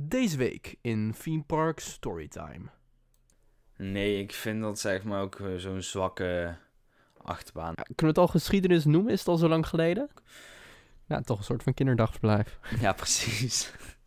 Deze week in Theme Park Storytime. Nee, ik vind dat zeg maar ook eh, zo'n zwakke achtbaan. Ja, kunnen we het al geschiedenis noemen? Is het al zo lang geleden? Ja, toch een soort van kinderdagverblijf. Ja, precies.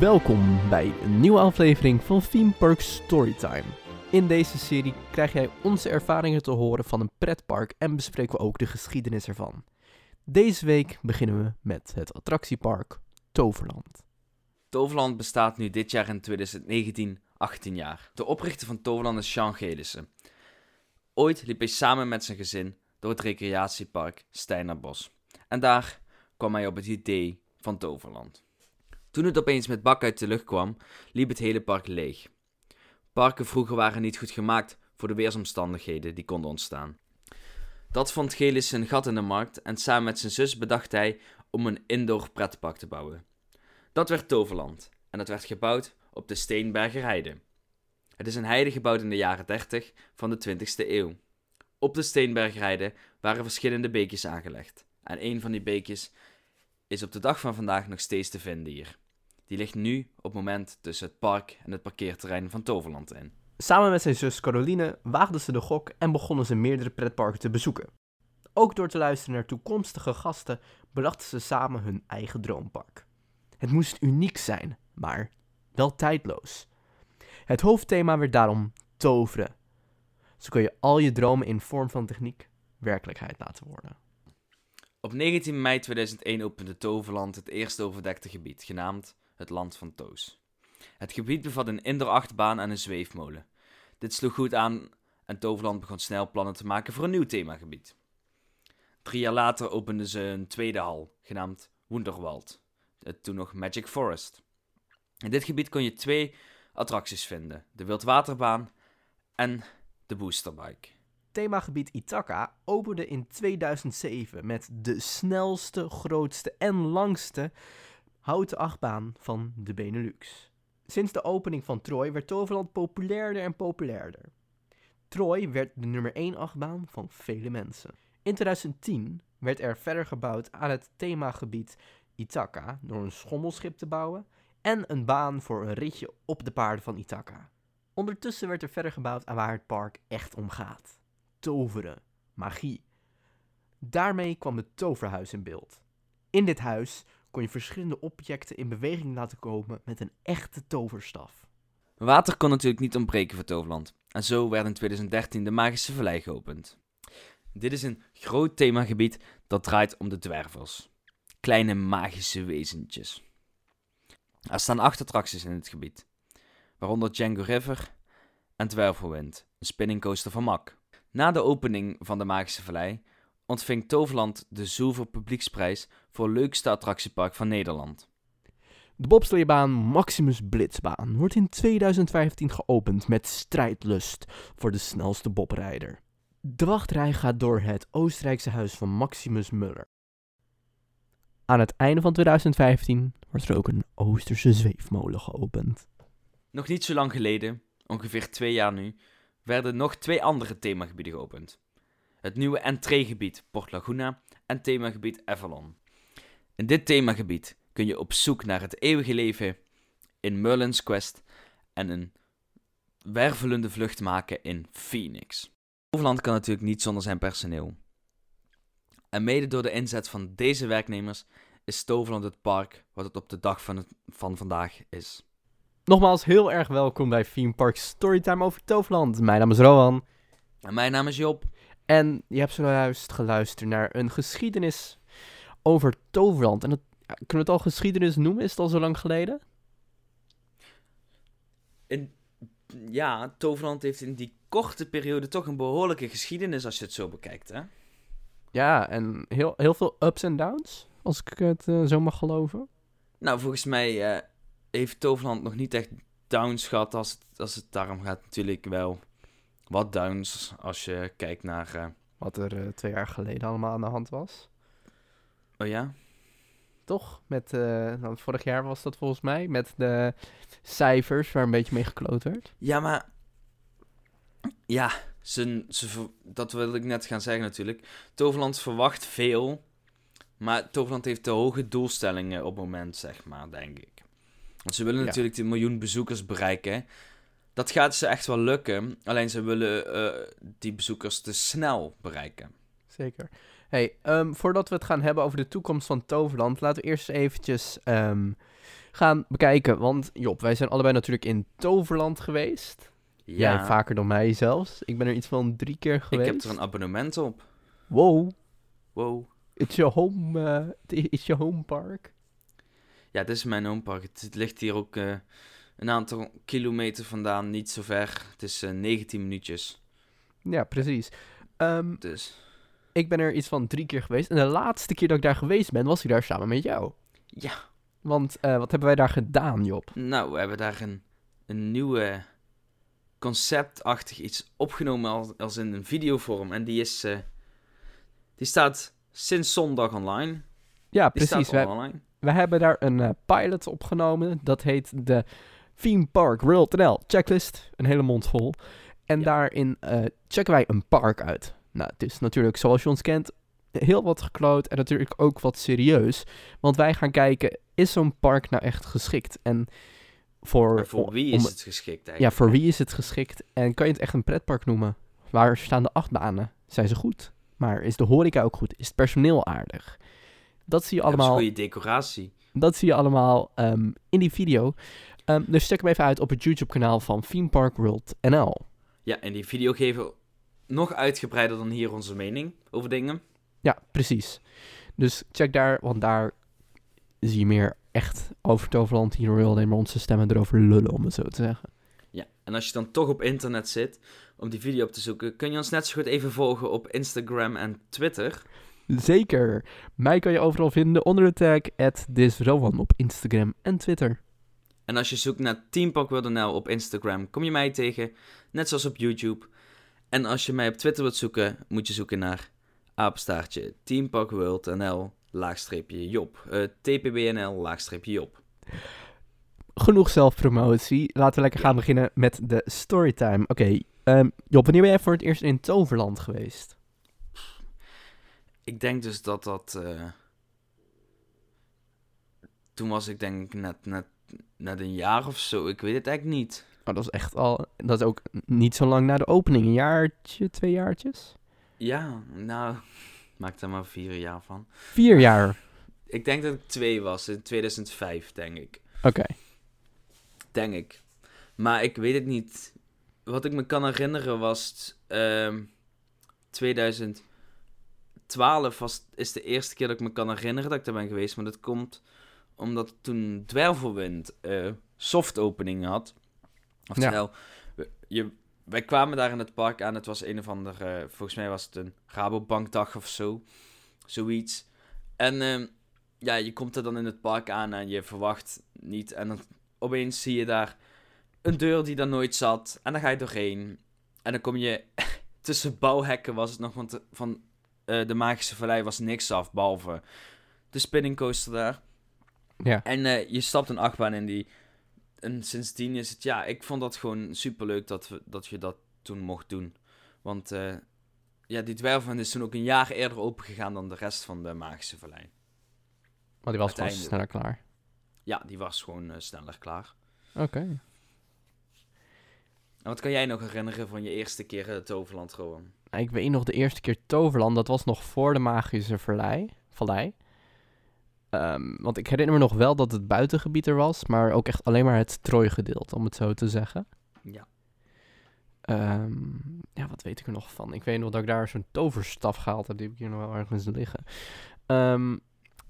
Welkom bij een nieuwe aflevering van Theme Park Storytime. In deze serie krijg jij onze ervaringen te horen van een pretpark en bespreken we ook de geschiedenis ervan. Deze week beginnen we met het attractiepark Toverland. Toverland bestaat nu dit jaar in 2019 18 jaar. De oprichter van Toverland is Sean Gelissen. Ooit liep hij samen met zijn gezin door het recreatiepark Steinerbos. En daar kwam hij op het idee van Toverland. Toen het opeens met bak uit de lucht kwam, liep het hele park leeg. Parken vroeger waren niet goed gemaakt voor de weersomstandigheden die konden ontstaan. Dat vond Gelis een gat in de markt en samen met zijn zus bedacht hij om een indoor pretpark te bouwen. Dat werd Toverland en dat werd gebouwd op de Steenberger. Het is een heide gebouwd in de jaren 30 van de 20ste eeuw. Op de Steenberger waren verschillende beekjes aangelegd en een van die beekjes is op de dag van vandaag nog steeds te vinden hier. Die ligt nu op het moment tussen het park en het parkeerterrein van Toverland in. Samen met zijn zus Caroline waagden ze de gok en begonnen ze meerdere pretparken te bezoeken. Ook door te luisteren naar toekomstige gasten bedachten ze samen hun eigen droompark. Het moest uniek zijn, maar wel tijdloos. Het hoofdthema werd daarom toveren. Zo kun je al je dromen in vorm van techniek werkelijkheid laten worden. Op 19 mei 2001 opende Toverland het eerste overdekte gebied, genaamd het Land van Toos. Het gebied bevat een indoor achtbaan en een zweefmolen. Dit sloeg goed aan en Toverland begon snel plannen te maken voor een nieuw themagebied. Drie jaar later openden ze een tweede hal, genaamd Wonderwald, het toen nog Magic Forest. In dit gebied kon je twee attracties vinden: de wildwaterbaan en de boosterbike. Themagebied Ithaca opende in 2007 met de snelste, grootste en langste houten achtbaan van de Benelux. Sinds de opening van Troy werd Toverland populairder en populairder. Troy werd de nummer 1 achtbaan van vele mensen. In 2010 werd er verder gebouwd aan het themagebied Ithaca door een schommelschip te bouwen en een baan voor een ritje op de paarden van Ithaca. Ondertussen werd er verder gebouwd aan waar het park echt om gaat. Toveren, magie. Daarmee kwam het toverhuis in beeld. In dit huis kon je verschillende objecten in beweging laten komen met een echte toverstaf. Water kon natuurlijk niet ontbreken voor Toverland. En zo werd in 2013 de Magische Vallei geopend. Dit is een groot themagebied dat draait om de dwervels. Kleine magische wezentjes. Er staan acht attracties in het gebied. Waaronder Django River en Dwervelwind, een spinning coaster van Mack. Na de opening van de Magische Vallei ontving Toverland de Zilver Publieksprijs voor leukste attractiepark van Nederland. De bobsleebaan Maximus Blitzbaan wordt in 2015 geopend met strijdlust voor de snelste bobrijder. De wachtrij gaat door het Oostenrijkse huis van Maximus Muller. Aan het einde van 2015 wordt er ook een Oosterse zweefmolen geopend. Nog niet zo lang geleden, ongeveer twee jaar nu, werden nog twee andere themagebieden geopend. Het nieuwe entreegebied Port Laguna en themagebied Avalon. In dit themagebied kun je op zoek naar het eeuwige leven in Merlin's Quest en een wervelende vlucht maken in Phoenix. Overland kan natuurlijk niet zonder zijn personeel. En mede door de inzet van deze werknemers is Toverland het park wat het op de dag van, het, van vandaag is. Nogmaals heel erg welkom bij Theme Park Storytime over Toverland. Mijn naam is Rowan. En mijn naam is Job. En je hebt zojuist geluisterd naar een geschiedenis over Toverland. En dat, kunnen we het al geschiedenis noemen? Is het al zo lang geleden? In, ja, Toverland heeft in die korte periode toch een behoorlijke geschiedenis als je het zo bekijkt, hè? Ja, en heel, heel veel ups en downs, als ik het uh, zo mag geloven. Nou, volgens mij uh, heeft Toverland nog niet echt downs gehad als het, als het daarom gaat natuurlijk wel wat downs als je kijkt naar... eh, Wat er eh, twee jaar geleden allemaal aan de hand was. Oh ja? Toch? Met, eh, nou, vorig jaar was dat volgens mij. Met de cijfers waar een beetje mee gekloot werd. Ja, maar... Ja, ze, ze, dat wil ik net gaan zeggen natuurlijk. Toverland verwacht veel. Maar Toverland heeft te hoge doelstellingen op het moment, zeg maar, denk ik. Want ze willen Ja. natuurlijk die miljoen bezoekers bereiken. Dat gaat ze echt wel lukken. Alleen ze willen eh, die bezoekers te snel bereiken. Zeker. Hey, ehm, voordat we het gaan hebben over de toekomst van Toverland, laten we eerst eventjes ehm, gaan bekijken. Want Job, wij zijn allebei natuurlijk in Toverland geweest. Jij vaker dan mij zelfs. Ik ben er iets van drie keer ik geweest. heb er een abonnement op. Wow, Wow. it's your home, eh, it's your home park. Ja, dit is mijn homepark. Het, het ligt hier ook eh, een aantal kilometer vandaan, niet zo ver. Het is eh, 19 minuutjes. Ja, precies. Ehm, Dus ik ben er iets van drie keer geweest. En de laatste keer dat ik daar geweest ben, was ik daar samen met jou. ja, Want eh, wat hebben wij daar gedaan, Job? nou, we hebben daar een, een nieuwe conceptachtig iets opgenomen als, als in een videovorm. En die is, eh, die staat sinds zondag online. Ja, Die precies. staat online. wij hebben daar een eh, pilot opgenomen. Dat heet de Theme Park World NL checklist. Een hele mond vol. En Ja. daarin checken wij een park uit. Nou, het is natuurlijk, zoals je ons kent, heel wat gekloot en natuurlijk ook wat serieus. Want wij gaan kijken, is zo'n park nou echt geschikt? En voor, En voor wie om- is het geschikt Ja, eigenlijk? voor wie is het geschikt? En kan je het echt een pretpark noemen? Waar staan de achtbanen? Zijn ze goed? Maar is de horeca ook goed? Is het personeel aardig? Dat zie je allemaal, goede decoratie. dat zie je allemaal ehm, in die video. Ehm, dus check hem even uit op het YouTube-kanaal van Theme Park World NL. Ja, en die video geven nog uitgebreider dan hier onze mening over dingen. Ja, precies. Dus check daar, want daar zie je meer echt over Toverland. Hier wil alleen maar onze stemmen erover lullen, om het zo te zeggen. Ja, en als je dan toch op internet zit om die video op te zoeken, kun je ons net zo goed even volgen op Instagram en Twitter. Zeker. Mij kan je overal vinden onder de tag @thisrowan op Instagram en Twitter. En als je zoekt naar teamparkworld.nl op Instagram, kom je mij tegen, net zoals op YouTube. En als je mij op Twitter wilt zoeken, moet je zoeken naar apenstaartje teamparkworld.nl laagstreepje Job. Eh, TPBNL laagstreepje Job. Genoeg zelfpromotie. Laten we lekker gaan beginnen met de storytime. Oké, ehm, Job, wanneer ben jij voor het eerst in Toverland geweest? Ik denk dus dat dat... eh, Toen was ik denk ik net, net, net een jaar of zo, ik weet het eigenlijk niet. Dat is echt al... Dat is ook niet zo lang na de opening. Een jaartje, twee jaartjes? Ja, nou, maak daar maar vier jaar van. Vier jaar. Ik denk dat ik twee was, in 2005 denk ik. Oké. Denk ik. Maar ik weet het niet. Wat ik me kan herinneren was... ehm 2012 was, is de eerste keer dat ik me kan herinneren dat ik daar ben geweest. Maar dat komt omdat toen Dwervelwind eh soft opening had. Oftewel, we- je, wij kwamen daar in het park aan. Het was een of ander... eh, volgens mij was het een Rabobankdag of zo. Zoiets. En ehm, ja, je komt er dan in het park aan en je verwacht niet. En dan opeens zie je daar een deur die daar nooit zat. En dan ga je doorheen. En dan kom je tussen bouwhekken was het nog, want van eh, de Magische Vallei was niks af, behalve de spinning coaster daar. Ja. En eh, je stapt een achtbaan in die... En sindsdien is het, ja, ik vond dat gewoon superleuk dat, we, dat je dat toen mocht doen. Want eh, ja, die dwerven is toen ook een jaar eerder open gegaan dan de rest van de Magische Vallei. Maar die was Uiteindelijk. sneller klaar. Ja, die was gewoon eh, sneller klaar. Oké. En wat kan jij nog herinneren van je eerste keer het Toverland, Rowan? Nou, Ik weet nog de eerste keer Toverland, dat was nog voor de Magische Vallei. vallei. Ehm, want ik herinner me nog wel dat het buitengebied er was, maar ook echt alleen maar het strooigedeelte, om het zo te zeggen. Ja. Ehm, ja, wat weet ik er nog van? Ik weet nog dat ik daar zo'n toverstaf gehaald heb, die heb ik hier nog wel ergens liggen. Ehm,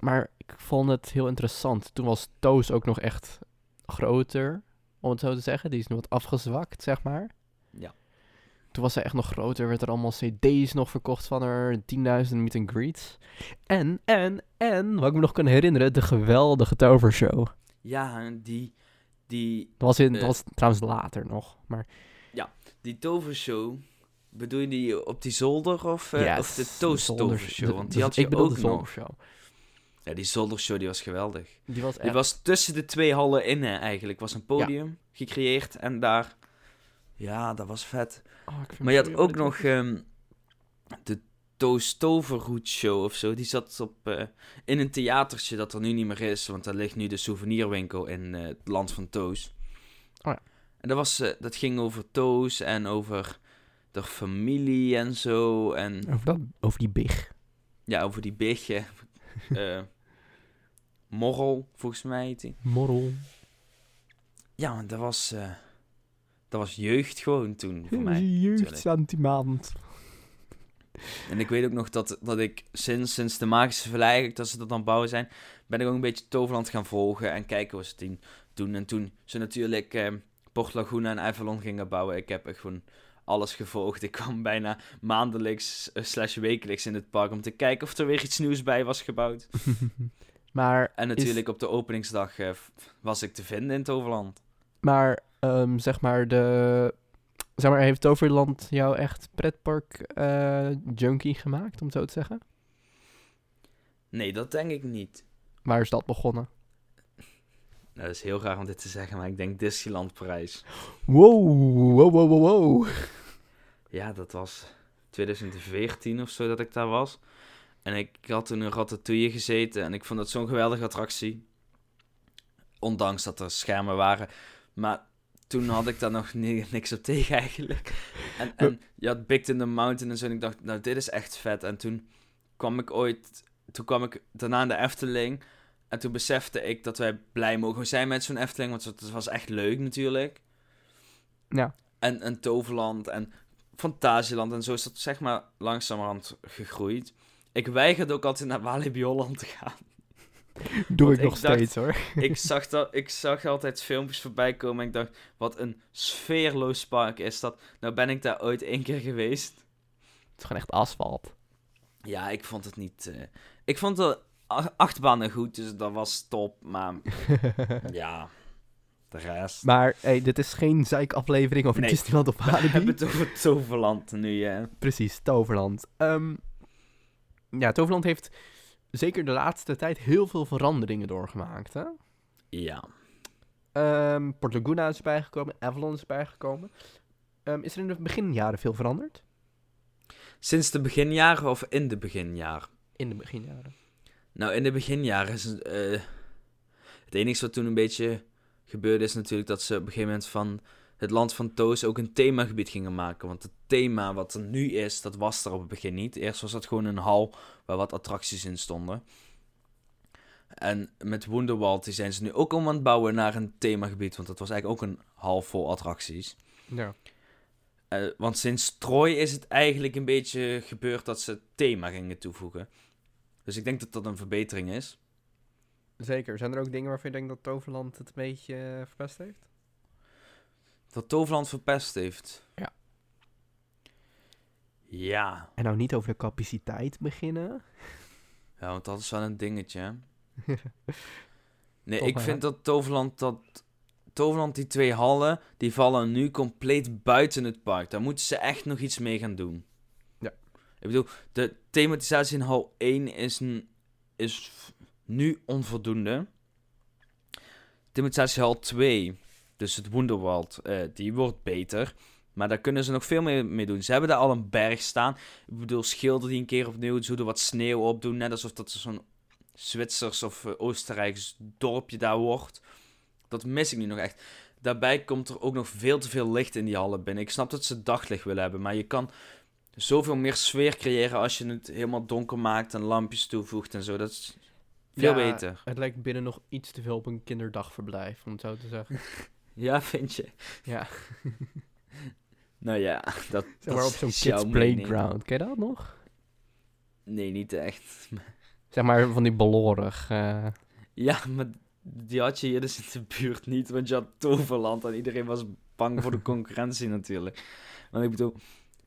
maar ik vond het heel interessant. Toen was Toos ook nog echt groter, om het zo te zeggen. Die is nu wat afgezwakt, zeg maar. Ja. Toen was zij echt nog groter, werd er allemaal cd's nog verkocht van haar, 10.000 meet and greets. En, en, en, wat ik me nog kan herinneren, de geweldige tovershow. Ja, die, die, Dat was, in, dat Eh. was trouwens later nog, maar die die tovershow, bedoel je die op die zolder of, Ja, of de Toast tovershow? de- Want de- die had je ik bedoel ook de nog. zoldershow. Ja, die zoldershow die was geweldig. Die was Die was tussen de twee hallen in hè, eigenlijk. was een podium gecreëerd en daar... Ja, dat was vet. Oh, ik Maar je had ook nog ehm, de Toos Toverhoed Show of zo. Die zat op, eh, in een theatertje dat er nu niet meer is. Want daar ligt nu de souvenirwinkel in eh, het land van Toos. Oh ja. En dat, was, eh, dat ging over Toos en over de familie en zo. En. Over, dat, over die big. ja, over die eh Morrel, volgens mij heet die. Morrel. Ja, maar dat was, dat was jeugd gewoon toen voor mij. Jeugdsentiment. En ik weet ook nog dat, dat ik sinds, sinds de Magische Verleiding, dat ze dat dan bouwen zijn, ben ik ook een beetje Toverland gaan volgen en kijken hoe ze het doen-. En toen ze natuurlijk eh, Port Laguna en Avalon gingen bouwen, ik heb echt gewoon alles gevolgd. Ik kwam bijna maandelijks eh, slash wekelijks in het park om te kijken of er weer iets nieuws bij was gebouwd. maar, En natuurlijk op de openingsdag eh, was ik te vinden in Toverland. maar ehm, zeg maar, de... Zeg maar, heeft Toverland jou echt pretpark eh, junkie gemaakt, om het zo te zeggen? Nee, dat denk ik niet. Waar is dat begonnen? Nou, dat is heel raar om dit te zeggen, maar ik denk Disneyland Parijs. Wow, wow, wow, wow, wow. Ja, dat was 2014 of zo dat ik daar was. En ik had toen in Ratatouille gezeten en ik vond dat zo'n geweldige attractie. Ondanks dat er schermen waren. Maar toen had ik daar nog ni- niks op tegen eigenlijk. En, en je had Big in the Mountain en zo. En ik dacht, nou, dit is echt vet. En toen kwam ik ooit... Toen kwam ik daarna in de Efteling. En toen besefte ik dat wij blij mogen zijn met zo'n Efteling. Want het was echt leuk natuurlijk. Ja. En, en Toverland en Fantasieland en zo is dat zeg maar langzamerhand gegroeid. Ik weigerde ook altijd naar Walibi Holland te gaan. Doe ik nog ik dacht- steeds, hoor. ik, zag dat, ik zag altijd filmpjes voorbij komen en ik dacht, wat een sfeerloos park is dat. Nou ben ik daar ooit één keer geweest. Het is gewoon echt asfalt. Ja, ik vond het niet... eh, ik vond de achtbanen goed, dus dat was top. Maar ja, de rest... maar hey, dit is geen zeikaflevering over Nee. Disneyland of We hebben Walibi. het over Toverland nu, hè. Precies, Toverland. Ehm, ja, Toverland heeft zeker de laatste tijd heel veel veranderingen doorgemaakt. Hè? Ja. Ehm, Port Laguna is bijgekomen, Avalon is bijgekomen. Ehm, is er in de beginjaren veel veranderd? Sinds de beginjaren of in de beginjaren? In de beginjaren. Nou, in de beginjaren is eh, het enige wat toen een beetje gebeurde is natuurlijk dat ze op een gegeven moment van het land van Toos ook een themagebied gingen maken. Want het thema wat er nu is, dat was er op het begin niet. Eerst was dat gewoon een hal waar wat attracties in stonden. En met Wonderwald die zijn ze nu ook om aan het bouwen naar een themagebied. Want dat was eigenlijk ook een hal vol attracties. Ja. Eh, want sinds Troy is het eigenlijk een beetje gebeurd dat ze thema gingen toevoegen. Dus ik denk dat dat een verbetering is. Zeker. Zijn er ook dingen waarvan je denkt dat Toverland het een beetje eh, verpest heeft? Dat Toverland verpest heeft. Ja. Ja. En nou niet over de capaciteit beginnen. Ja, want dat is wel een dingetje. Nee, ik vind dat Toverland dat... Toverland, die twee hallen, die vallen nu compleet buiten het park. Daar moeten ze echt nog iets mee gaan doen. Ja. Ik bedoel, de thematisatie in hal 1 is, een, is nu onvoldoende. Thematisatie hal 2, dus het Wonderwald, eh, die wordt beter. Maar daar kunnen ze nog veel meer mee doen. Ze hebben daar al een berg staan. Ik bedoel, schilderen die een keer opnieuw. Ze er wat sneeuw op doen. Net alsof dat zo'n Zwitsers of eh, Oostenrijks dorpje daar wordt. Dat mis ik nu nog echt. Daarbij komt er ook nog veel te veel licht in die hallen binnen. Ik snap dat ze daglicht willen hebben. Maar je kan zoveel meer sfeer creëren als je het helemaal donker maakt en lampjes toevoegt en zo. Dat is veel Ja, beter. Het lijkt binnen nog iets te veel op een kinderdagverblijf, om het zo te zeggen. Ja, vind je? Ja. Nou ja, dat, Zeg maar op zo'n kids playground. Ken je dat nog? Nee, niet echt. Zeg maar van die balorig. eh, Ja, maar die had je hier dus in de buurt niet, want je had Toverland en iedereen was bang voor de concurrentie natuurlijk. Want ik bedoel,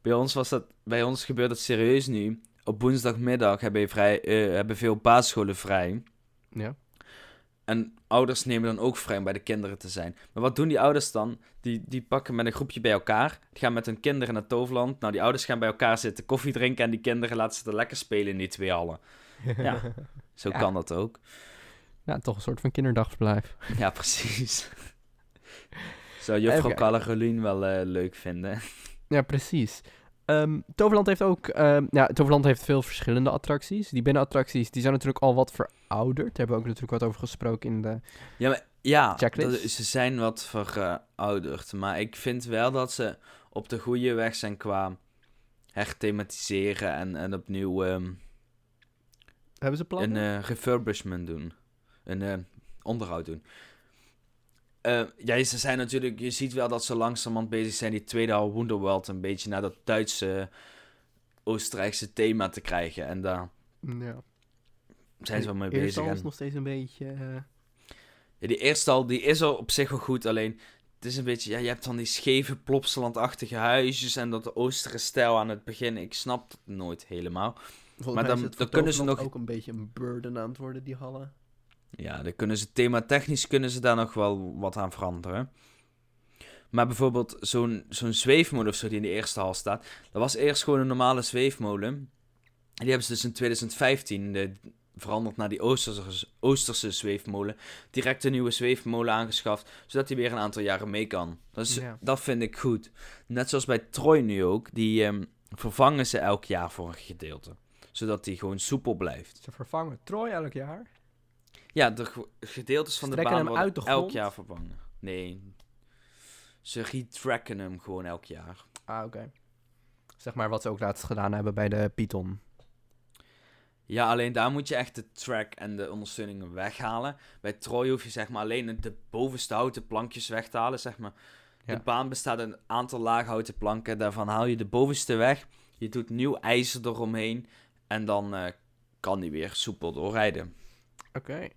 bij ons, was dat, bij ons gebeurt dat serieus nu. Op woensdagmiddag hebben, je vrij, eh, hebben veel basisscholen vrij. ja. En ouders nemen dan ook vrij om bij de kinderen te zijn. Maar wat doen die ouders dan? Die, die pakken met een groepje bij elkaar. Die gaan met hun kinderen naar Toverland. Nou, die ouders gaan bij elkaar zitten, koffie drinken. En die kinderen laten ze er lekker spelen in die twee hallen. Ja, zo Ja. kan dat ook. Ja, toch een soort van kinderdagverblijf. Ja, precies. Zou juffrouw Calarolien wel eh, leuk vinden. Ja, precies. Ehm, Toverland heeft ook... ehm, ja, Toverland heeft veel verschillende attracties. Die binnenattracties, die zijn natuurlijk al wat verouderd. Daar hebben we ook natuurlijk wat over gesproken in de... Ja, maar, ja dat- ze zijn wat verouderd. Maar ik vind wel dat ze op de goede weg zijn qua herthematiseren en, en opnieuw ehm, Hebben ze plannen? een eh, refurbishment doen. Een eh, onderhoud doen. Eh, ja, ze zijn natuurlijk... Je ziet wel dat ze langzamerhand bezig zijn die tweede hal Wonderworld een beetje naar dat Duitse, Oostenrijkse thema te krijgen. En daar ja. zijn ze wel mee bezig. al En- is nog steeds een beetje... eh, Ja, die eerste al, die is al op zich wel goed, alleen het is een beetje, ja, je hebt dan die scheve plopsalandachtige huisjes en dat oostere stijl aan het begin. Ik snap het nooit helemaal. Volgens Maar mij dan- is het dan kunnen ze nog- ook een beetje een burden aan het worden, die hallen. Ja, dan kunnen ze thematechnisch kunnen ze daar nog wel wat aan veranderen. Maar bijvoorbeeld zo'n zo'n zweefmolen of zo die in de eerste hal staat, dat was eerst gewoon een normale zweefmolen. En die hebben ze dus in 2015 de, veranderd naar die Oosterse, Oosterse zweefmolen. Direct een nieuwe zweefmolen aangeschaft, zodat die weer een aantal jaren mee kan. Dat, is, Ja. dat vind ik goed. Net zoals bij Troy nu ook, die ehm, vervangen ze elk jaar voor een gedeelte. Zodat die gewoon soepel blijft. Ze vervangen Troy elk jaar. Ja, de ge- gedeeltes van de baan worden uit de elk jaar vervangen. Nee, ze retracken hem gewoon elk jaar. Ah, oké. Zeg maar wat ze ook laatst gedaan hebben bij de Python. Ja, alleen daar moet je echt de track en de ondersteuningen weghalen. Bij Troy hoef je zeg maar alleen de bovenste houten plankjes weg te halen. Zeg maar. Ja. De baan bestaat uit een aantal laag houten planken. Daarvan haal je de bovenste weg. Je doet nieuw ijzer eromheen. En dan eh, kan die weer soepel doorrijden. Oké.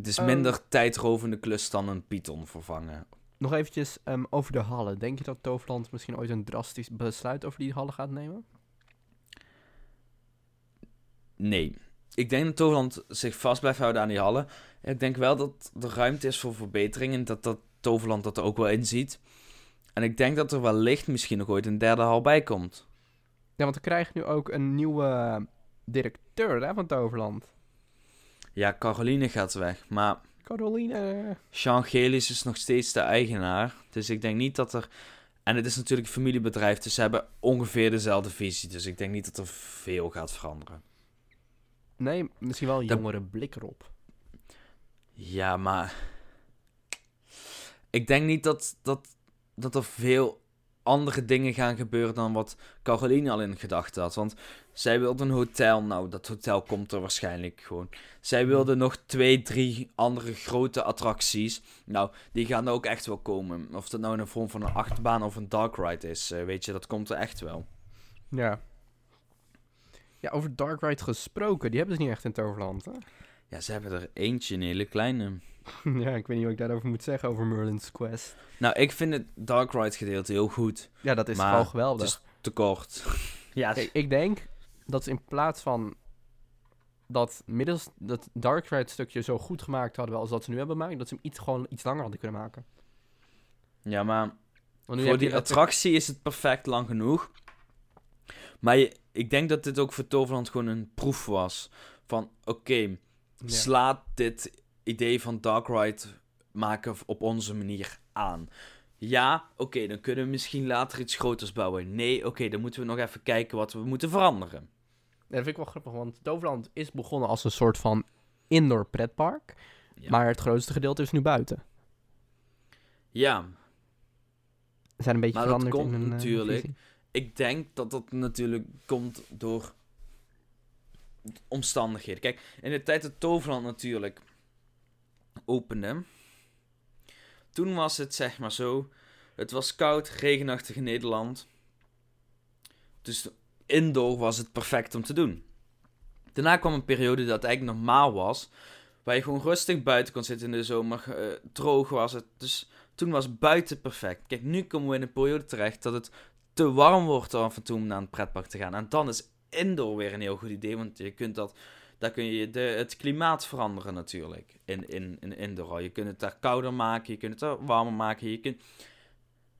Het is Ehm. minder tijdrovende klus dan een Python vervangen. Nog eventjes ehm, over de hallen. Denk je dat Toverland misschien ooit een drastisch besluit over die hallen gaat nemen? Nee. Ik denk dat Toverland zich vast blijft houden aan die hallen. Ik denk wel dat er ruimte is voor verbeteringen. Dat, dat Toverland dat er ook wel in ziet. En ik denk dat er wellicht misschien nog ooit een derde hal bij komt. Ja, want we krijgen nu ook een nieuwe directeur hè, van Toverland. Ja, Caroline gaat weg. Maar Caroline. Sean Gelis is nog steeds de eigenaar. Dus ik denk niet dat er... En het is natuurlijk een familiebedrijf. Dus ze hebben ongeveer dezelfde visie. Dus ik denk niet dat er veel gaat veranderen. Nee, misschien wel een Dat- jongere blik erop. Ja, maar. Ik denk niet dat, dat, dat er veel andere dingen gaan gebeuren dan wat Caroline al in gedachten had. Want zij wilde een hotel. Nou, dat hotel komt er waarschijnlijk gewoon. Zij wilde nog twee, drie andere grote attracties. Nou, die gaan er ook echt wel komen. Of dat nou in de vorm van een achtbaan of een dark ride is. eh, weet je, dat komt er echt wel. Ja. Ja, over Dark Ride gesproken. Die hebben ze niet echt in Toverland, hè? Ja, ze hebben er eentje, een hele kleine. ja, ik weet niet wat ik daarover moet zeggen over Merlin's Quest. Nou, ik vind het dark ride gedeelte heel goed. Ja, dat is gewoon geweldig. Het is te kort. ja, Kijk, ik denk dat ze in plaats van dat middels dat Dark Ride stukje zo goed gemaakt hadden als dat ze nu hebben gemaakt, dat ze hem iets, gewoon iets langer hadden kunnen maken. ja maar voor die attractie is het perfect lang genoeg. Maar je- ik denk dat dit ook voor Toverland gewoon een proef was. Van, oké, Ja. slaat dit idee van Dark Ride maken op onze manier aan. Ja, oké, dan kunnen we misschien later iets groters bouwen. Nee, oké, dan moeten we nog even kijken wat we moeten veranderen. Ja, dat vind ik wel grappig, want Toverland is begonnen als een soort van indoor pretpark, Ja. maar het grootste gedeelte is nu buiten. Ja, Ze zijn een beetje Maar dat veranderd komt in hun eh, natuurlijk. ik denk dat dat natuurlijk komt door omstandigheden. Kijk, in de tijd dat Toverland natuurlijk opende, toen was het zeg maar zo, het was koud, regenachtig in Nederland. Dus indoor was het perfect om te doen. Daarna kwam een periode dat eigenlijk normaal was, waar je gewoon rustig buiten kon zitten in de zomer, eh, droog was het. Dus toen was buiten perfect. Kijk, nu komen we in een periode terecht dat het te warm wordt af en toe om naar een pretpark te gaan. En dan is indoor weer een heel goed idee, want je kunt dat Daar kun je de, het klimaat veranderen natuurlijk. In, in, in Indoor. Je kunt het daar kouder maken. Je kunt het daar warmer maken. Je kunt...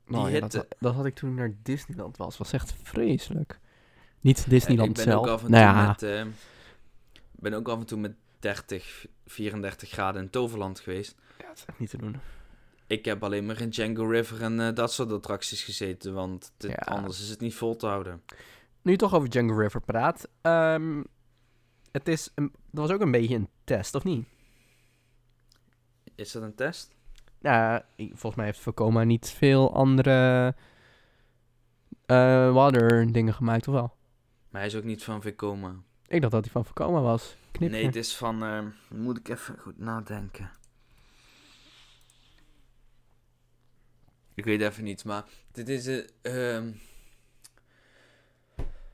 Die Oh ja, dat, hitte. dat had ik toen naar Disneyland was. was echt vreselijk. Niet Disneyland ik ben zelf. ook af en nou ja, met... eh, ben ook af en toe met 30, 34 graden in Toverland geweest. ja, dat is echt niet te doen. Ik heb alleen maar in Django River en eh, dat soort attracties gezeten. Want dit- Ja. anders is het niet vol te houden. Nu je toch over Django River praat. ehm, het is een, dat was ook een beetje een test, of niet? Is dat een test? Ik- volgens mij heeft Vekoma niet veel andere eh water dingen gemaakt, of wel? Maar hij is ook niet van Vekoma. Ik dacht dat hij van Vekoma was. Nee, het is van... eh, moet ik even goed nadenken. Ik weet even niet, maar dit is... eh, ehm,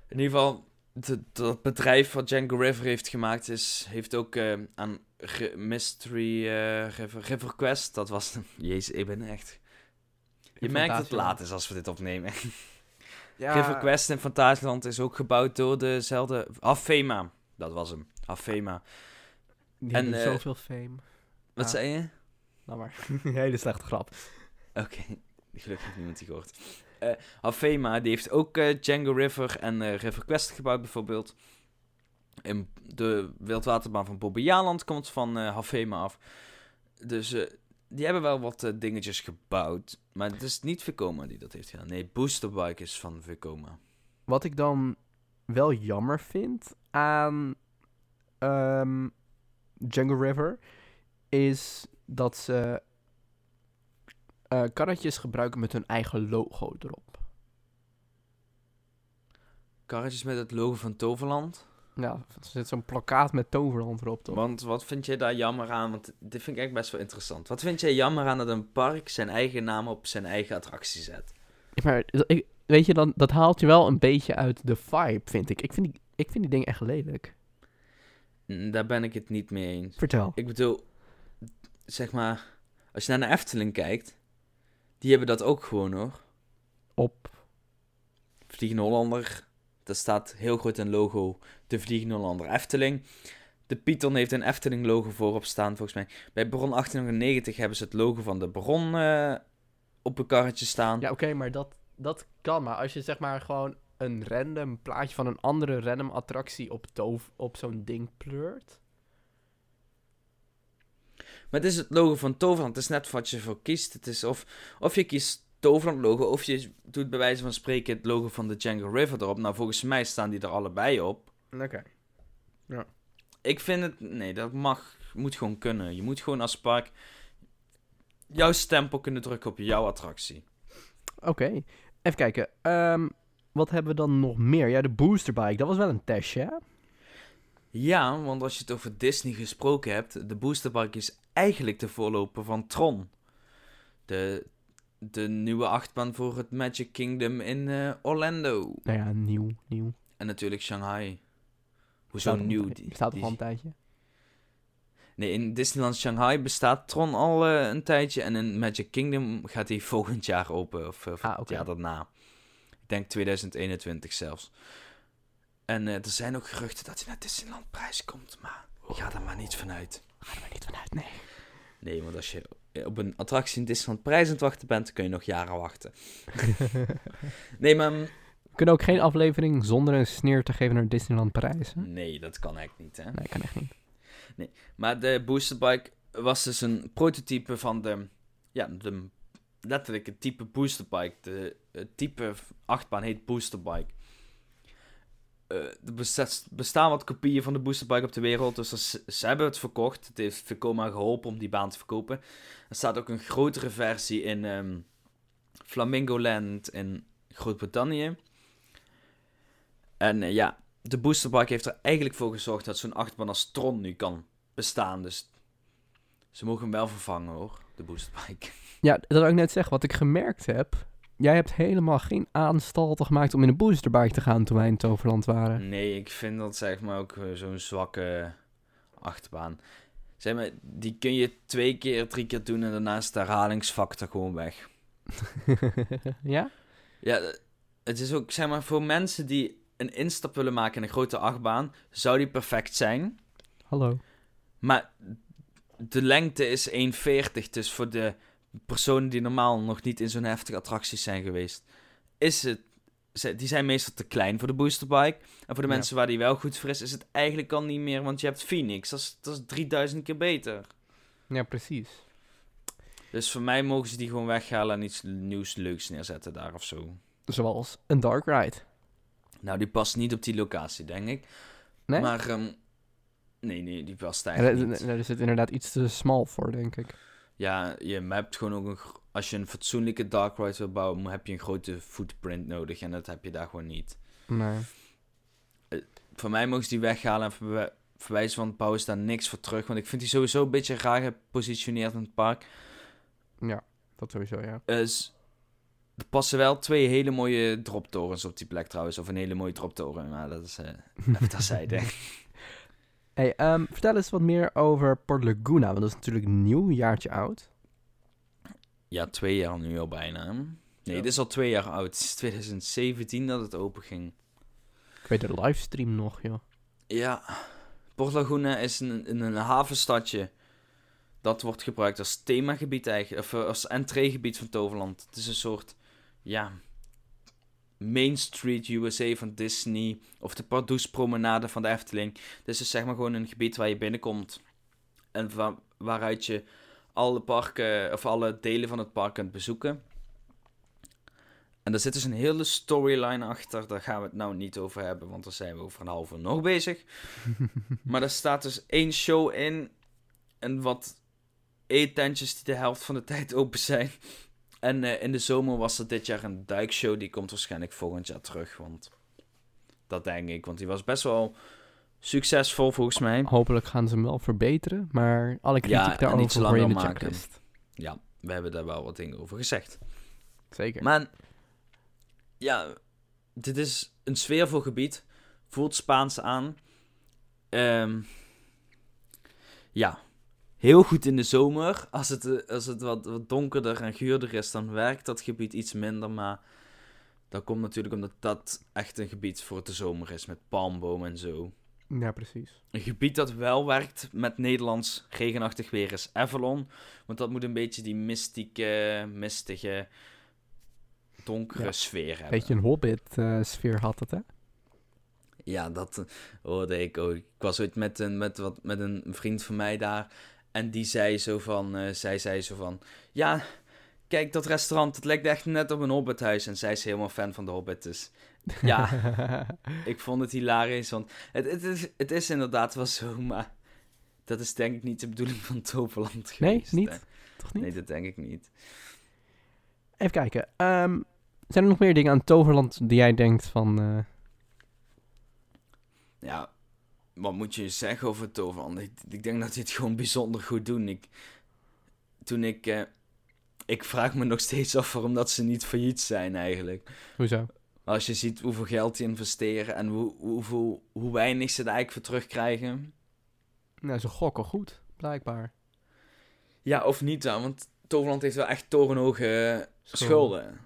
in ieder geval, dat bedrijf wat Django River heeft gemaakt, is, heeft ook eh, aan Re- Mystery eh, River, River Quest, dat was... Jezus, ik ben echt... Je merkt dat het laat is als we dit opnemen. Ja, River Quest in Fantasieland is ook gebouwd door dezelfde... Afema, dat was hem. Afema. Die en, eh, zoveel fame. Wat zei je? Nou maar, hele slechte grap. Oké, gelukkig heeft niemand die gehoord. Eh Hafema, die heeft ook eh, Django River en eh, River Quest gebouwd bijvoorbeeld. En de wildwaterbaan van Bobbejaanland komt van Hafema af. Dus die hebben wel wat dingetjes gebouwd. Maar het is niet Vekoma die dat heeft gedaan. Nee, Boosterbike is van Vekoma. Wat ik dan wel jammer vind aan ehm, Django River is dat ze eh, karretjes gebruiken met hun eigen logo erop. Karretjes met het logo van Toverland. Ja, er zit zo'n plakkaat met Toverland erop, toch? Want wat vind jij daar jammer aan? Want dit vind ik echt best wel interessant. Wat vind jij jammer aan dat een park zijn eigen naam op zijn eigen attractie zet? Maar ik, weet je, dan, dat haalt je wel een beetje uit de vibe, vind ik. Ik vind die, ik vind die dingen echt lelijk. Daar ben ik het niet mee eens. Vertel. Ik bedoel, zeg maar, als je naar de Efteling kijkt, die hebben dat ook gewoon hoor. Op. Vliegende Hollander, daar staat heel groot een logo, de Vliegende Hollander Efteling. De Python heeft een Efteling logo voorop staan volgens mij. Bij Baron 1890 hebben ze het logo van de Baron eh, op een karretje staan. Ja, oké, maar dat, dat kan. Maar als je zeg maar gewoon een random plaatje van een andere random attractie op, op zo'n ding pleurt. Maar het is het logo van Toverland. Het is net wat je voor kiest. Het is of, of je kiest Toverland logo, of je doet bij wijze van spreken het logo van de Django River erop. Nou, volgens mij staan die er allebei op. Oké. Ik vind het... Nee, dat mag... Moet gewoon kunnen. Je moet gewoon als park... jouw stempel kunnen drukken op jouw attractie. Oké. Even kijken. Ehm, wat hebben we dan nog meer? Ja, de boosterbike. Dat was wel een testje, hè? Ja, want als je het over Disney gesproken hebt... de Boosterpark is eigenlijk de voorloper van Tron. De, de nieuwe achtbaan voor het Magic Kingdom in eh, Orlando. Nou ja, nieuw, nieuw. En natuurlijk Shanghai. Hoezo nieuw? Die, toch al een tijdje? Nee, in Disneyland Shanghai bestaat Tron al eh, een tijdje. En in Magic Kingdom gaat hij volgend jaar open. Of, Ah, het oké. jaar daarna. Ik denk 2021 zelfs. En eh, er zijn ook geruchten dat hij naar Disneyland prijs komt. Maar ga er maar niet vanuit. Ga er maar niet vanuit, nee. Nee, want als je op een attractie in Disneyland prijs aan het wachten bent, kun je nog jaren wachten. Nee, maar... We kunnen ook geen aflevering zonder een sneer te geven naar Disneyland Parijs. Hè? Nee, dat kan echt niet, hè. Nee, kan echt niet. Maar de boosterbike was dus een prototype van de, ja, de letterlijk het type boosterbike. De, het type achtbaan heet boosterbike. Eh, er bestaan wat kopieën van de boosterbike op de wereld, dus ze, hebben het verkocht. Het heeft Vekoma geholpen om die baan te verkopen. Er staat ook een grotere versie in ehm Flamingo Land in Groot-Brittannië. En eh, ja, de boosterbike heeft er eigenlijk voor gezorgd dat zo'n achtbaan als Tron nu kan bestaan. Dus ze mogen hem wel vervangen hoor, de boosterbike. Ja, dat wil ik net zeggen. Wat ik gemerkt heb... Jij hebt helemaal geen aanstalten gemaakt om in een boosterbike te gaan toen wij in Toverland waren. Nee, ik vind dat zeg maar ook eh, zo'n zwakke achtbaan. Zeg maar, die kun je twee keer, drie keer doen en daarna is de herhalingsfactor gewoon weg. ja? Ja, eh, het is ook zeg maar voor mensen die een instap willen maken in een grote achtbaan, zou die perfect zijn. Hallo. Maar de lengte is 1,40. Dus voor de personen die normaal nog niet in zo'n heftige attracties zijn geweest, is het. Die zijn meestal te klein voor de boosterbike. En voor de Ja. mensen waar die wel goed voor is, is het eigenlijk al niet meer. Want je hebt Phoenix. Dat is, dat is 3000 keer beter. Ja, precies. Dus voor mij mogen ze die gewoon weghalen en iets nieuws leuks neerzetten daar of zo. Zoals een dark ride. Nou, die past niet op die locatie, denk ik. Nee? Maar, ehm, nee, nee, die past eigenlijk niet. daar is het inderdaad iets te smal voor, denk ik. Ja, je hebt gewoon ook een... Als je een fatsoenlijke dark ride wil bouwen, heb je een grote footprint nodig. En dat heb je daar gewoon niet. Nee. Voor mij mogen ze die weghalen en verwijzen van bouwen ze daar niks voor terug. Want ik vind die sowieso een beetje raar gepositioneerd in het park. Ja, dat sowieso, ja. Dus er passen wel twee hele mooie droptorens op die plek trouwens. Of een hele mooie droptoren. Maar dat is eh even terzijde. Hey, ehm, vertel eens wat meer over Port Laguna, want dat is natuurlijk een nieuw, jaartje oud. Ja, twee jaar nu al bijna. Nee, dit is al twee jaar oud. Het is 2017 dat het open ging. Ik weet de livestream nog, joh. Ja, Port Laguna is een, een, een havenstadje. Dat wordt gebruikt als themagebied eigenlijk. Of eh, als entreegebied van Toverland. Het is een soort, ja... Main Street USA van Disney. Of de Pardoes promenade van de Efteling. Dit is dus zeg maar gewoon een gebied waar je binnenkomt. En wa- waaruit je alle parken, of alle delen van het park kunt bezoeken. En daar zit dus een hele storyline achter. Daar gaan we het nou niet over hebben, want daar zijn we over een half uur nog bezig. maar er staat dus één show in. En wat eetentjes die de helft van de tijd open zijn. En eh, in de zomer was er dit jaar een duikshow. Die komt waarschijnlijk volgend jaar terug. Want dat denk ik. Want die was best wel succesvol volgens mij. Hopelijk gaan ze hem wel verbeteren, maar alle kritiek Ja, daarover hoor je in de maken. checklist. Ja, we hebben daar wel wat dingen over gezegd. Zeker. Maar ja, dit is een sfeervol gebied. Voelt Spaans aan. Ehm, ja, heel goed in de zomer. Als het, eh, als het wat, wat donkerder en guurder is, dan werkt dat gebied iets minder. Maar dat komt natuurlijk omdat dat echt een gebied voor de zomer is. Met palmbomen en zo. Ja, precies. Een gebied dat wel werkt met Nederlands regenachtig weer is Avalon. Want dat moet een beetje die mystieke, mistige, donkere Ja. sfeer hebben. Beetje een Hobbit-sfeer had het, hè? Ja, dat eh, hoorde ik ook. Ik was ooit met een, met, wat, met een vriend van mij daar. En die zei zo van, eh, zij zei zo van, ja, kijk dat restaurant, het lijkt echt net op een hobbithuis. En zij is helemaal fan van de hobbit, dus ja, ik vond het hilarisch. Want het, het, is, het is inderdaad wel zo, maar dat is denk ik niet de bedoeling van Toverland Nee, geweest. niet? hè. Toch niet? Nee, dat denk ik niet. Even kijken. ehm, zijn er nog meer dingen aan Toverland die jij denkt van... eh, Ja, wat moet je zeggen over Toverland? Ik, ik denk dat die het gewoon bijzonder goed doen. Ik, toen ik... eh, ik vraag me nog steeds af waarom dat ze niet failliet zijn eigenlijk. hoezo? Als je ziet hoeveel geld die investeren en hoe, hoeveel, hoe weinig ze er eigenlijk voor terugkrijgen. Nou, ze gokken goed, blijkbaar. Ja, of niet dan, want Toverland heeft wel echt torenhoge schulden.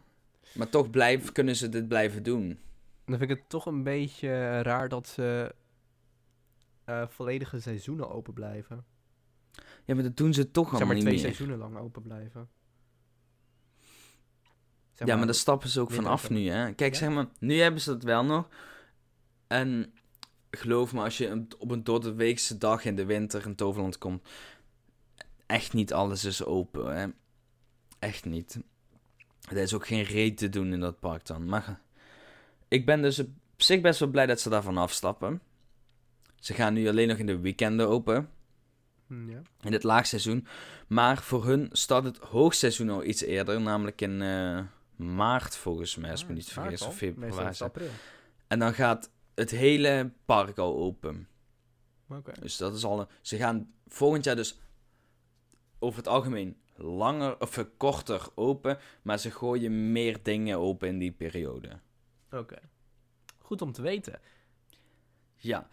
Maar toch blijf, kunnen ze dit blijven doen. Dan vind ik het toch een beetje raar dat ze eh, volledige seizoenen open blijven. Ja, maar dat doen ze toch Zeg allemaal maar niet twee seizoenen lang open blijven. Zeg ja, maar daar stappen ze ook vanaf nu, hè. Kijk, Ja? zeg maar, nu hebben ze dat wel nog. En geloof me, als je op een door de weekse dag in de winter in Toverland komt, echt niet alles is open, hè. Echt niet. Er is ook geen reet te doen in dat park dan. Maar ik ben dus op zich best wel blij dat ze daarvan afstappen. Ze gaan nu alleen nog in de weekenden open Hm, Ja. in het laagseizoen. Maar voor hun start het hoogseizoen al iets eerder, namelijk in eh, maart volgens mij, als ik me niet vergis, of februari. april. En dan gaat het hele park al open. Oké. Dus dat is al. Een, ze gaan volgend jaar dus over het algemeen langer of eh, korter open, maar ze gooien meer dingen open in die periode. Oké. Goed om te weten. Ja,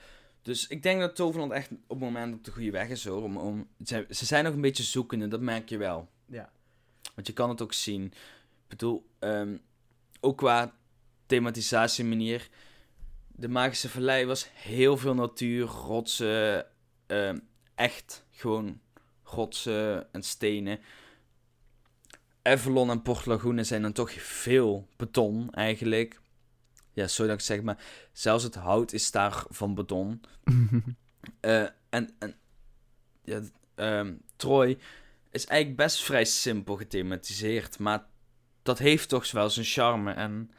dus ik denk dat Toverland echt op het moment op de goede weg is hoor. Om, om, ze, ze zijn nog een beetje zoekende, dat merk je wel. Ja. Want je kan het ook zien. Ik bedoel, ehm, ook qua thematisatiemanier. De Magische Vallei was heel veel natuur, rotsen, ehm, echt gewoon rotsen en stenen. Avalon en Port Lagune zijn dan toch veel beton eigenlijk. Ja, sorry dat ik zeg, maar zelfs het hout is daar van beton. Eh, en en ja, ehm, Troy is eigenlijk best vrij simpel gethematiseerd, maar dat heeft toch wel zijn charme. En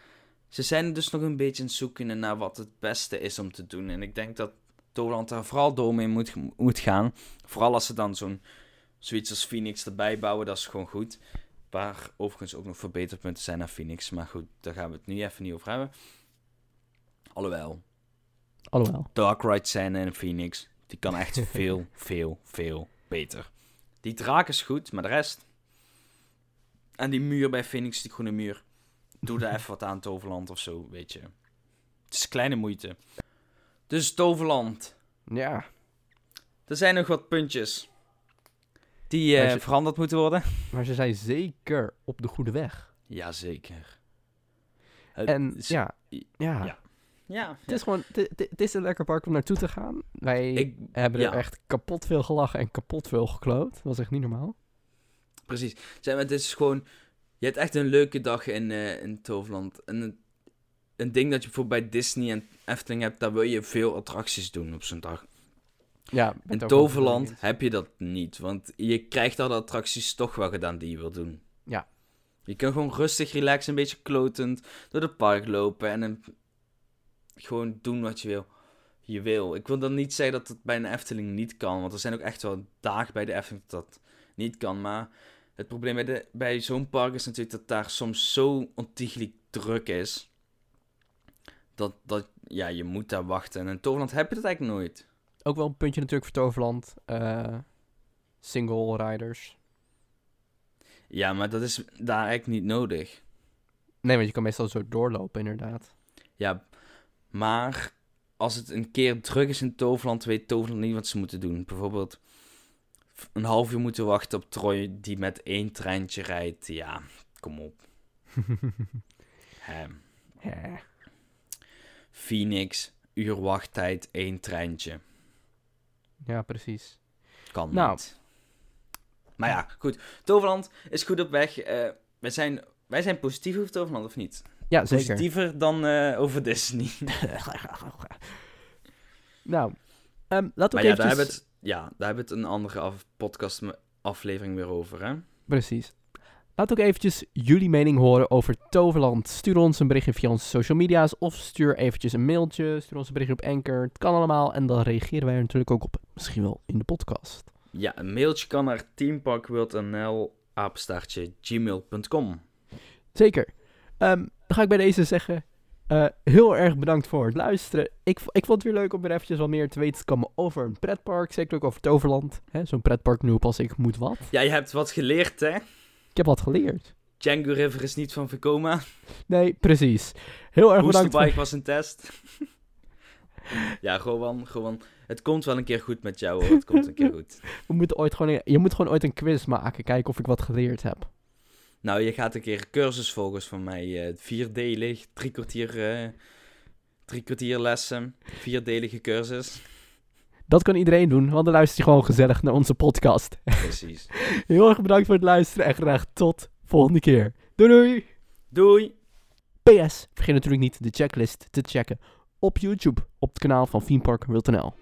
ze zijn dus nog een beetje aan het zoeken naar wat het beste is om te doen. En ik denk dat Toland daar vooral door mee moet, moet gaan. Vooral als ze dan zo'n zoiets als Phoenix erbij bouwen, dat is gewoon goed. Waar overigens ook nog verbeterpunten zijn naar Phoenix. Maar goed, daar gaan we het nu even niet over hebben. Alhoewel, Alhoewel. Dark Ride scène in Phoenix, die kan echt veel, veel, veel beter. Die draak is goed, maar de rest... En die muur bij Phoenix, die groene muur. Doe daar even wat aan, Toverland of zo, weet je. Het is kleine moeite. Dus Toverland. Ja. Er zijn nog wat puntjes die eh, ze- veranderd moeten worden. Maar ze zijn zeker op de goede weg. Jazeker. Het En ja. ja. Ja, Het is gewoon, het- is een lekker park om naartoe te gaan. Wij ik, hebben er ja. echt kapot veel gelachen en kapot veel gekloot. Dat was echt niet normaal. precies. Zeg maar, het is gewoon... Je hebt echt een leuke dag in, eh, in Toverland. En een, een ding dat je bijvoorbeeld bij Disney en Efteling hebt, daar wil je veel attracties doen op zo'n dag. Ja, In Toverland heb je dat niet, want je krijgt al de attracties toch wel gedaan die je wil doen. Ja. Je kan gewoon rustig, relaxed, een beetje klotend door het park lopen en een- gewoon doen wat je wil. Je wil. Ik wil dan niet zeggen dat het bij een Efteling niet kan, want er zijn ook echt wel dagen bij de Efteling dat dat niet kan. Maar het probleem bij, de, bij zo'n park is natuurlijk dat daar soms zo ontiegelijk druk is. Dat, dat ja, je moet daar wachten. En in Toverland heb je dat eigenlijk nooit. Ook wel een puntje natuurlijk voor Toverland. eh, single riders. Ja, maar dat is daar eigenlijk niet nodig. Nee, want je kan meestal zo doorlopen inderdaad. Ja, maar als het een keer druk is in Toverland, weet Toverland niet wat ze moeten doen. Bijvoorbeeld een half uur moeten wachten op Troy die met één treintje rijdt. Ja, kom op. Ja. Phoenix, uur wachttijd, één treintje. ja, precies. Kan Nou. niet. Maar ja, goed. Toverland is goed op weg. Eh, wij, zijn, wij zijn positief over Toverland, of niet? Ja, zeker. Positiever dan eh, over Disney. nou, ehm, laten Maar we ja, ook daar eventjes... hebben het, ja, daar hebben we het een andere af, podcast aflevering weer over, hè? Precies. Laat ook eventjes jullie mening horen over Toverland. Stuur ons een berichtje via onze social media's of stuur eventjes een mailtje. Stuur ons een berichtje op Anchor. Het kan allemaal en dan reageren wij er natuurlijk ook op. Misschien wel in de podcast. Ja, een mailtje kan naar teamparkwildnl apenstaartje gmail.com. Zeker. Ehm, dan ga ik bij deze zeggen. eh, heel erg bedankt voor het luisteren. Ik, ik vond het weer leuk om weer eventjes wat meer te weten te komen over een pretpark. Zeker ook over Toverland. Zo'n pretpark nu pas ik moet wat. Ja, je hebt wat geleerd, hè? Ik heb wat geleerd. Django River is niet van Vekoma. Nee, precies. Heel erg bedankt. Voor... was een test. ja, gewoon, gewoon. Het komt wel een keer goed met jou, hoor. Het komt een keer goed. We moeten ooit gewoon, je moet gewoon ooit een quiz maken. Kijken of ik wat geleerd heb. Nou, je gaat een keer een cursus volgens van mij. eh vierdelig, drie kwartier, eh, drie kwartier lessen. Vierdelige cursus. Dat kan iedereen doen, want dan luistert je gewoon gezellig naar onze podcast. Precies. Heel erg bedankt voor het luisteren en graag tot volgende keer. Doei doei! Doei! PS, vergeet natuurlijk niet de checklist te checken op YouTube op het kanaal van Themepark.nl.